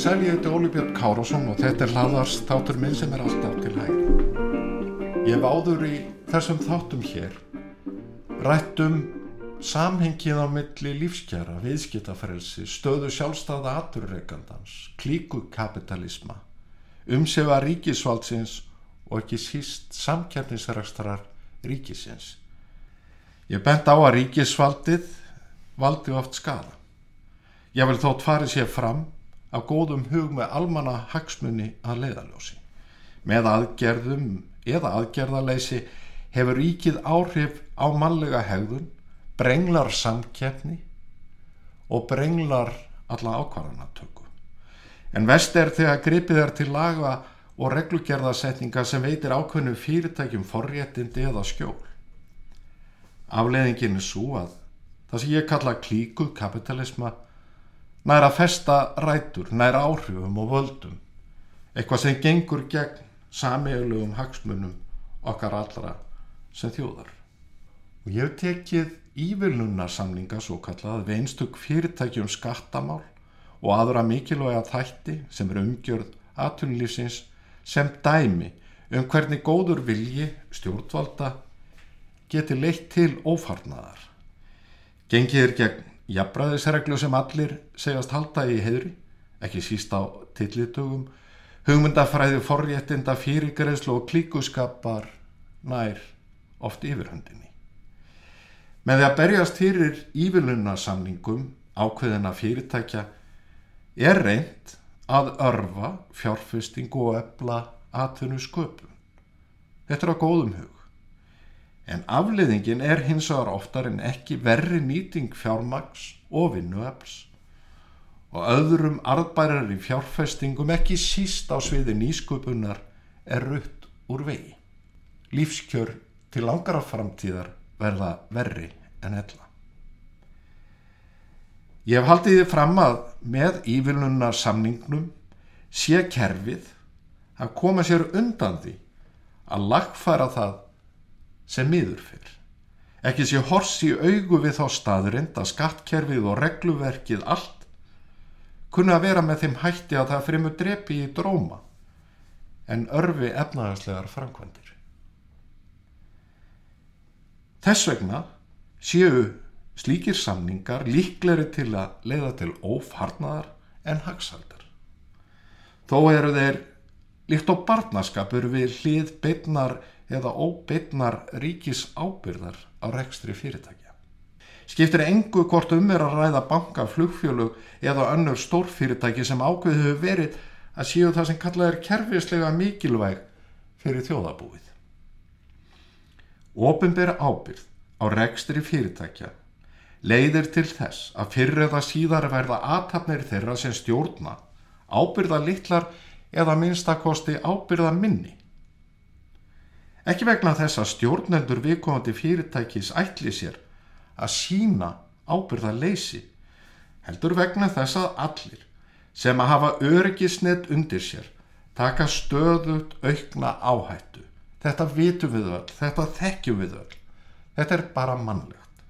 Sæli, ég heiti Óli Björn Kárásson og þetta er hlaðars þáttur minn sem er alltaf til hægri. Ég hef áður í þessum þáttum hér rætt um samhengið á milli lífskjara, viðskiptafrelsi, stöðu sjálfstæða aturreikandans, klíkukapitalisma, umsefa ríkisvaldsins og ekki síst samkjarnisrækstarar ríkisins. Ég bent á að ríkisvaldið valdi oft skada. Ég vil þótt farið sér fram af góðum hug með almanna hagsmunni að leiðaljósi. Með aðgerðum eða aðgerðaleysi hefur ríkið áhrif á mannlega hegðun, brenglar samkeppni og brenglar alla ákvarðanatöku. En vest er þegar gripið er til laga og reglugerðasetninga sem veitir ákveðnu fyrirtækjum forréttindi eða skjól. Afleðingin er svo að það sem ég kalla klíku kapitalisma nær að festa rætur, nær áhrifum og völdum, eitthvað sem gengur gegn samiðlugum hagsmunum okkar allra sem þjóðar. Og ég hef tekið ívilnunarsamlinga svo kallað við einstök fyrirtækjum skattamál og aðra mikilvæga þætti sem er umgjörð aðtunlýfsins sem dæmi um hvernig góður vilji stjórnvalda geti leitt til ófarnaðar. Gengið er gegn jafnbræðisreglu sem allir segjast halda í heðri, ekki síst á tillitugum, hugmyndafræði forréttinda fyrirgreðslu og klíkuskapar nær oft yfirhundinni. Með því að berjast fyrir ívilunarsamningum ákveðina fyrirtækja er reynd að örfa fjárfestingu og ebla atvinnu sköpun. Þetta er á góðum hug. En afliðingin er hins vegar oftar en ekki verri nýting fjármags og vinnuefls og öðrum arðbærar í fjárfestingum ekki síst á sviði nýsköpunar er rutt úr vegi. Lífskjör til langara framtíðar verða verri en hella. Ég hef haldið þið fram að með ívillunar samningnum sé kerfið að koma sér undan því að lagfæra það sem miður fyrr. Ekki sé hors í augu við þá staðurind að skattkerfið og regluverkið allt kunna að vera með þeim hætti að það fremur drepi í dróma en örfi efnaðarslegar framkvæmdir. Þess vegna séu slíkir samningar líkleri til að leiða til ófarnaðar en hagsaldar. Þó eru þeir líkt á barnaskapur við hlið beitnar eða óbeitnar ríkis ábyrðar á rekstri fyrirtækja. Skiptir engu hvort um er að ræða banka, flugfjölug eða önnur stórfyrirtæki sem ákveðu hefur verið að séu það sem kallað er kerfislega mikilvæg fyrir þjóðabúið. Ópenbæra ábyrð á rekstri fyrirtækja leiðir til þess að fyrir eða síðar verða aðtapnir þeirra sem stjórna ábyrða litlar eða minnstakosti ábyrða minni. Ekki vegna þess að stjórnendur viðkomandi fyrirtækis ætli sér að sína ábyrða leysi, heldur vegna þess að allir sem að hafa öryggisnett undir sér taka stöðut aukna áhættu. Þetta vitum við öll, þetta þekkjum við öll. Þetta er bara mannlegt.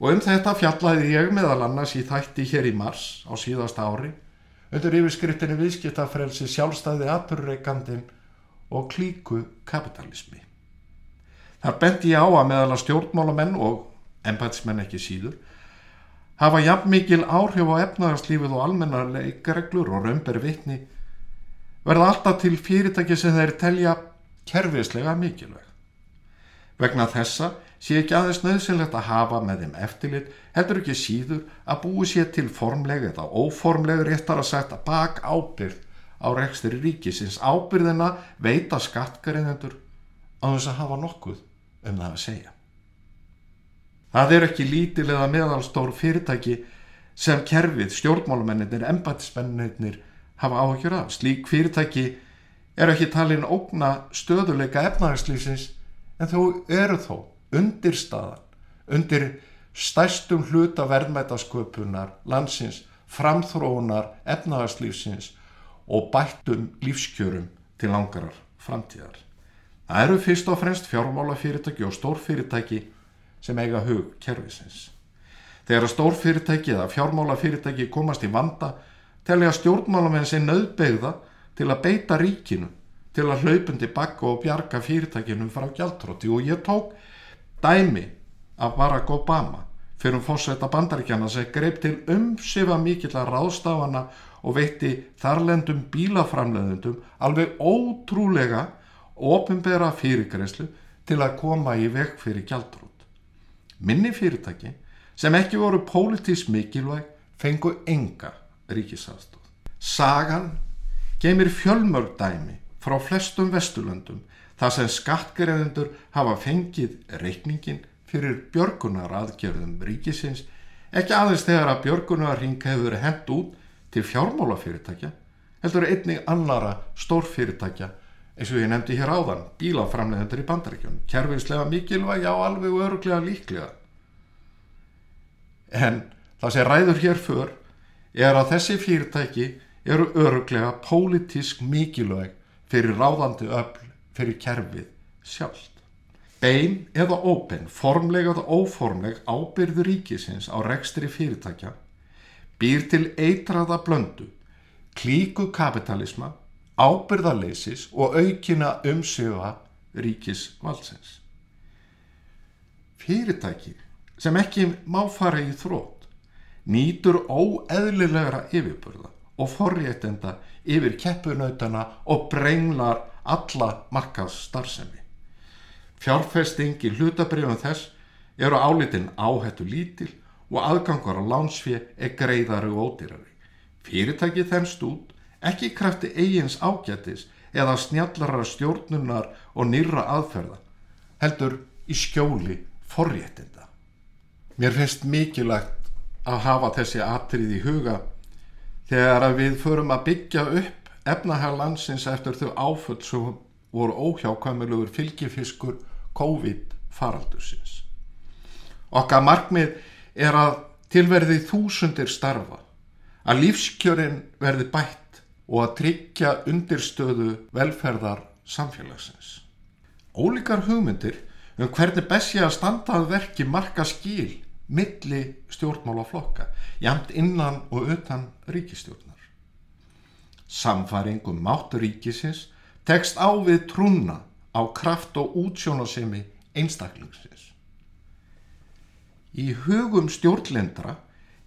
Og um þetta fjallaði ég meðal annars í þætti hér í mars á síðasta ári undir yfirskriptinu viðskiptafrelsi sjálfstæði aturreikandin og klíku kapitalismi. Þar bendi ég á að meðal að stjórnmálamenn og embætismenn ekki síður hafa jafn mikil áhrif á efnaðarslífið og almennar leikareglur og raunber vitni verða alltaf til fyrirtæki sem þeir telja kerfislega mikilvæg. Vegna þessa sé ekki aðeins nöðsynlegt að hafa með þeim eftirlit, heldur ekki síður að búi sér til formleg eða óformleg réttar að setja bak ábyrð á rekstri ríkisins ábyrðina veita skattgariðendur á þess að hafa nokkuð um það að segja. Það er ekki lítil eða meðalstór fyrirtæki sem kerfið, stjórnmálumennir, embætismennir hafa áhugjur af. Slík fyrirtæki er ekki talin ógna stöðuleika efnæðarslýsins en þó eru þó undir staðan, undir stærstum hluta verðmætasköpunar, landsins, framþróunar, efnahagslífsins og bættum lífskjörum til langarar framtíðar. Það eru fyrst og fremst fjármálafyrirtæki og stórfyrirtæki sem eiga hug kervisins. Þegar stórfyrirtæki eða fjármálafyrirtæki komast í vanda telja stjórnmálamenn sér nöðbegða til að beita ríkinu til að hlaupundi bakka og bjarga fyrirtækinu frá gjaldróti og ég tók dæmi af Barack Obama fyrir um fórsetta bandaríkjana sem greip til umsifa mikill að ráðstafana og veitti þarlendum bílaframleðundum alveg ótrúlega ofinbera fyrirgreyslu til að koma í veg fyrir gjaldrót. Minni fyrirtæki sem ekki voru pólitísk mikilvæg fengu enga ríkisafstóð. Sagan geymir fjölmörg dæmi frá flestum vesturlöndum þar sem skattgreðendur hafa fengið reikningin fyrir björgunar aðgerðum ríkisins ekki aðeins þegar að björgunarring hefur hendt út til fjármálafyrirtækja heldur einnig annara stórfyrirtækja. Eins og ég nefndi hér áðan bílaframleðendur í bandaríkjum kerfinslega mikilvæg á alveg og öruglega líklega. En það sem ræður hér för er að þessi fyrirtæki eru öruglega pólitísk mikilvæg fyrir ráðandi öll fyrir kerfið sjálft. Bein eða óbein, formleg eða óformleg ábyrðu ríkisins á rekstri fyrirtækja býr til eitraða blöndu, klíku kapitalisma, ábyrðarleisis og aukina umsjöfa ríkisvalsins. Fyrirtæki sem ekki má fara í þrótt nýtur óeðlilegra yfirburða og forréttenda yfir keppunautana og brenglar alla markas starfsemi. Fjárfesting í hlutabrifum þess eru álitin áhættu lítil og aðgangar á lánsfið er greiðari og ódýrari. Fyrirtæki þennst út, ekki krafti eigins ágættis eða snjallara stjórnunar og nýra aðferða, heldur í skjóli forréttinda. Mér finnst mikilvægt að hafa þessi atrið í huga þegar við förum að byggja upp efnahag landsins eftir þau áföll sem voru óhjákvæmilegur fylgifiskur COVID faraldursins. Okkar markmið er að tilverði þúsundir starfa, að lífskjörin verði bætt og að tryggja undirstöðu velferðar samfélagsins. Ólíkar hugmyndir um hvernig best ég að standa að verki marka skil milli stjórnmálaflokka, jamt innan og utan ríkistjórnar. Samfæringum máttur ríkisins tekst á við trúna á kraft og útsjónasemi einstaklingsins. Í hugum stjórnlendra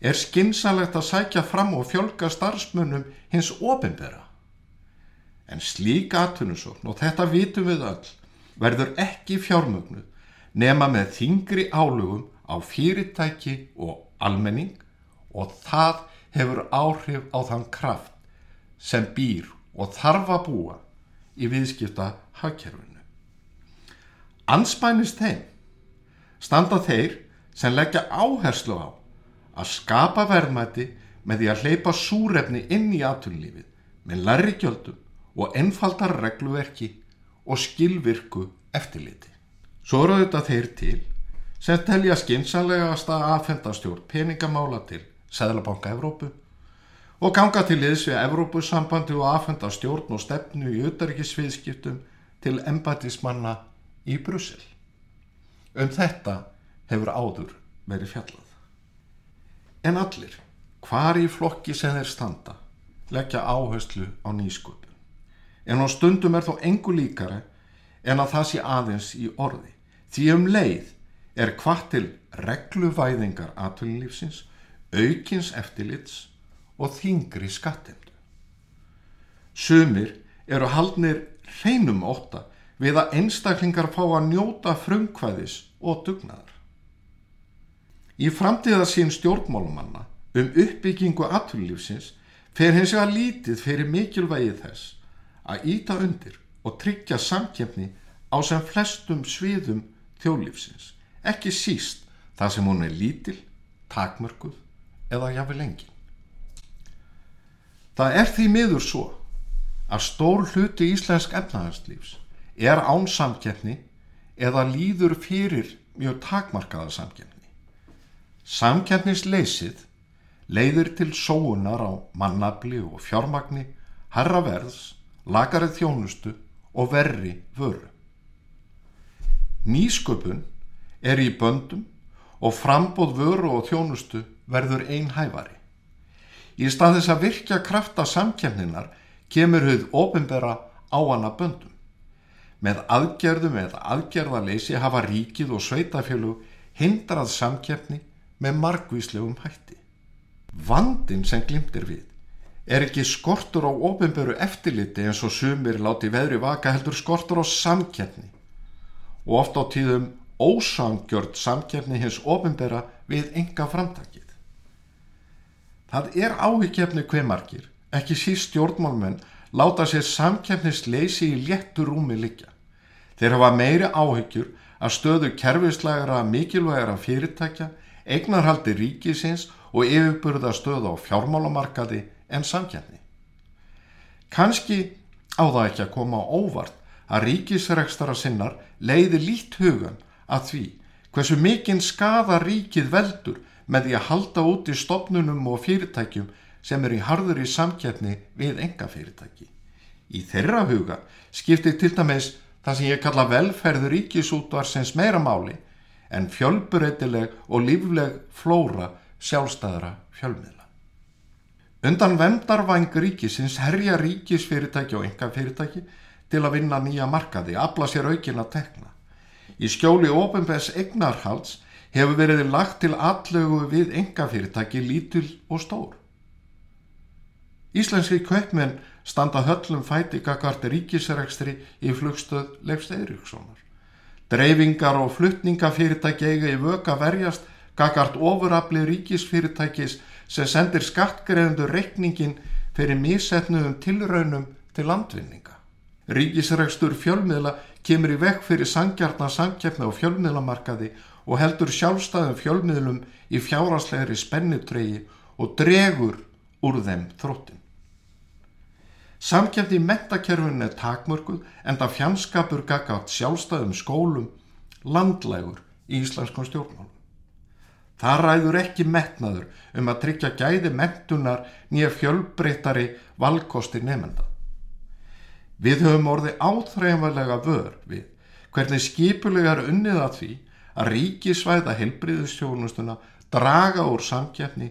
er skinsalegt að sækja fram og fjölga starfsmönnum hins ofinbera. En slík atvinnusókn, og þetta vitum við öll, verður ekki fjármögnuð nema með þingri álugum á fyrirtæki og almenning og það hefur áhrif á þann kraft sem býr og þarf að búa í viðskipta hagkerfinu. Anspænist þeim standa þeir sem leggja áherslu á að skapa verðmæti með því að hleypa súrefni inn í atunlífið með larri gjöldum og einfaldar regluverki og skilvirku eftirliti. Svo eru þetta þeir til sem telja skinsanlegast að aðfendastjórn peningamála til Sæðlabanka Evrópu og ganga til liðs við Evrópusambandi og aðfenda stjórn og stefnu í auðarikisviðskiptum til embatismanna í Brussel. Um þetta hefur áður verið fjallað. En allir, hvar í flokki sem þeir standa, leggja áherslu á nýsköpun. En á stundum er þó engu líkara en að það sé aðeins í orði. Því um leið er hvað til regluvæðingar atvinnulífsins, aukins eftirlits og þingri skattemdu. Sumir eru haldnir hreinum óta við að einstaklingar fá að njóta frumkvæðis og dugnaðar. Í framtíðasín stjórnmálumanna um uppbyggingu atvinnulífsins fer hins vegar lítið fyrir mikilvægi þess að íta undir og tryggja samkjöfni á sem flestum sviðum þjóðlífsins ekki síst þar sem hún er lítil, takmörguð eða jáfnvel lengi. Það er því miður svo að stór hluti íslensk efnahagslífs er án samkeppni eða líður fyrir mjög takmarkaða samkeppni. Samkeppnisleysið leiðir til sóunar á mannabli og fjármagni, herra verðs, lagarið þjónustu og verri vöru. Nýsköpun er í böndum og frambóð vöru og þjónustu verður einhæfari. Í stað þess að virkja krafta samkjöfninar kemur hugð ofinbera á hana böndum. Með aðgerðum eða aðgerðaleysi hafa ríkið og sveitafjölu hindrað samkjöfni með margvíslegum hætti. Vandin sem glimtir við er ekki skortur á ofinberu eftirliti eins og sumir láti veðri vaka heldur skortur á samkjöfni og oft á tíðum ósangjörd samkjöfni hins ofinbera við enga framtakið. Það er áhyggjefni hver margir, ekki síst stjórnmálmenn, láta sér samkjöfnisleysi í léttu rúmi liggja. Þeir hafa meiri áhyggjur að stöðu kerfislegara mikilvægara fyrirtækja, eignarhaldi ríkisins og yfirburða stöðu á fjármálamarkaði en samkjöfni. Kanski á það ekki að koma á óvart að ríkisrekstara sinnar leiði lít hugan að því hversu mikinn skada ríkið veldur með því að halda út í stopnunum og fyrirtækjum sem er í harður í samkjætni við enga fyrirtæki. Í þeirra huga skiptir til dæmis það sem ég kalla velferður ríkisútvarsins meira máli en fjölbureytileg og lífleg flóra sjálfstæðra fjölmiðla. Undan vendarvæng ríkisins herja ríkisfyrirtæki og enga fyrirtæki til að vinna nýja markaði, afla sér aukin að tekna. Í skjóli ofinbæs egnarhalds hefur verið lagt til allögu við engafyrirtæki lítil og stór. Íslenski kaupmenn standa höllum fæti gagart ríkisrekstri í flugstöð Leifst Eiríkssonar. Dreifingar og fluttningafyrirtæki eiga í vöka verjast gagart ofurafli ríkisfyrirtækis sem sendir skattgreðendur rekningin fyrir mísetnuðum tilraunum til landvinninga. Ríkisrekstur fjölmiðla kemur í vekk fyrir sangjarnar samkjæfni á fjölmiðlamarkaði og heldur sjálfstæðum fjölmiðlum í fjáraslegri spennutregi og dregur úr þeim þróttin. Samkjæfti í metakerfun er takmörguð en það fjandskapur gaggát sjálfstæðum skólum landlægur í íslenskum stjórnmálum. Það ræður ekki metnaður um að tryggja gæði mentunar nýja fjölbreytari valkosti nefnda. Við höfum orðið áþreifanlega vör við hvernig skipulegar unnið að því að ríkisvæða helbriðustjónustuna, draga úr samkjæfni,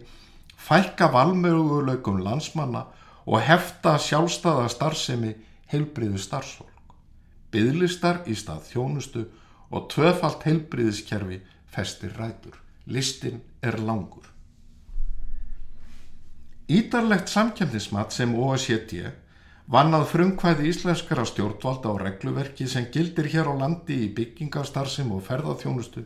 fælka valmöguleikum landsmanna og hefta sjálfstæða starfsemi helbriðu starfsfólk. Byðlistar í stað þjónustu og tvöfalt helbriðiskerfi festir rætur. Listin er langur. Ídarlegt samkjæfnismat sem OSCD vannað frumkvæði íslenskara stjórnvalda á regluverki sem gildir hér á landi í byggingastarsim og ferðarþjónustu.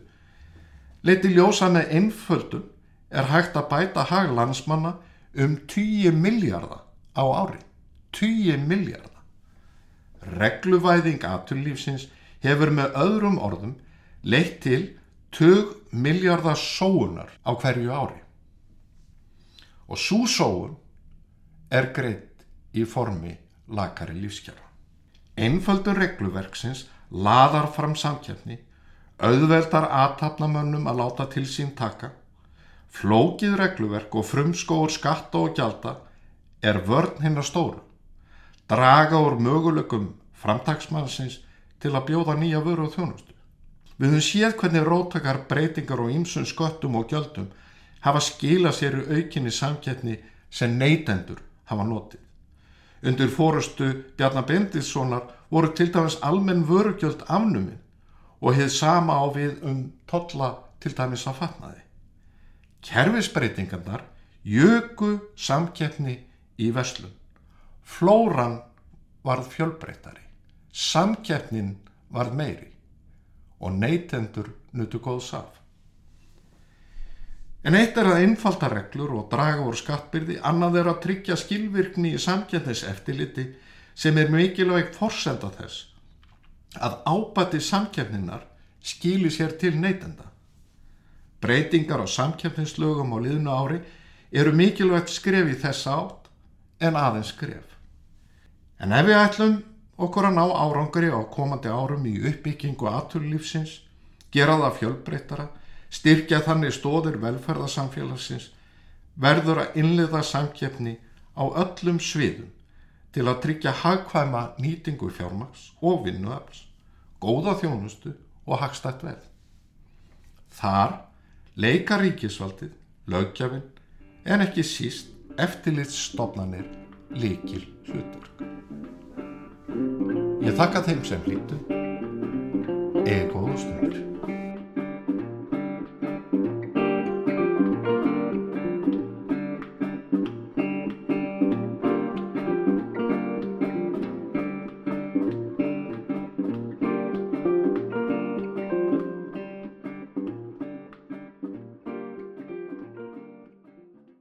Leiti ljósa með einföldun er hægt að bæta hag landsmanna um 10 miljardar á ári. 10 miljardar. Regluvæðing aturlífsins hefur með öðrum orðum leitt til 20 miljardar sóunar á hverju ári. Og svo sóun er greitt í formi lakari lífskjara. Einföldur regluverksins laðar fram samkjöfni, auðveldar aðtapnamönnum að láta til sín taka, flókið regluverk og frumskóur skatta og gjalda er vörn hinn að stóru, draga úr möguleikum framtagsmannsins til að bjóða nýja vöru og þjónustu. Við höfum séð hvernig rótakar breytingar og ýmsum sköttum og gjöldum hafa skila sér í aukinni samkjöfni sem neytendur hafa notið. Undir fórustu Bjarnar Bendilssonar voru til dæmis almenn vörugjöld afnumin og hefði sama á við um totla til dæmis að fatnaði. Kerfisbreytingarnar jöku samkeppni í veslun. Flóran varð fjölbreytari, samkeppnin varð meiri og neytendur nutu góð saf. En eitt er að einfalda reglur og draga úr skattbyrði, annað er að tryggja skilvirkni í samkjætnis eftirliti sem er mikilvægt forsenda þess að ábati samkjæfninar skýli sér til neytenda. Breytingar á samkjæfnislögum á liðnu ári eru mikilvægt skref í þessa átt en aðeins skref. En ef við ætlum okkur að ná árangri á komandi árum í uppbyggingu aturlífsins, gera það fjölbreytara, styrkja þannig stóðir velferðarsamfélagsins verður að innliða samkeppni á öllum sviðum til að tryggja hagkvæma nýtingu fjármaks og vinnuafls, góða þjónustu og hagstætt veð. Þar leika ríkisvaldið, lögjafinn, en ekki síst eftirlitsstofnanir líkil hlutur. Ég þakka þeim sem hlýtu, eða góða stundir.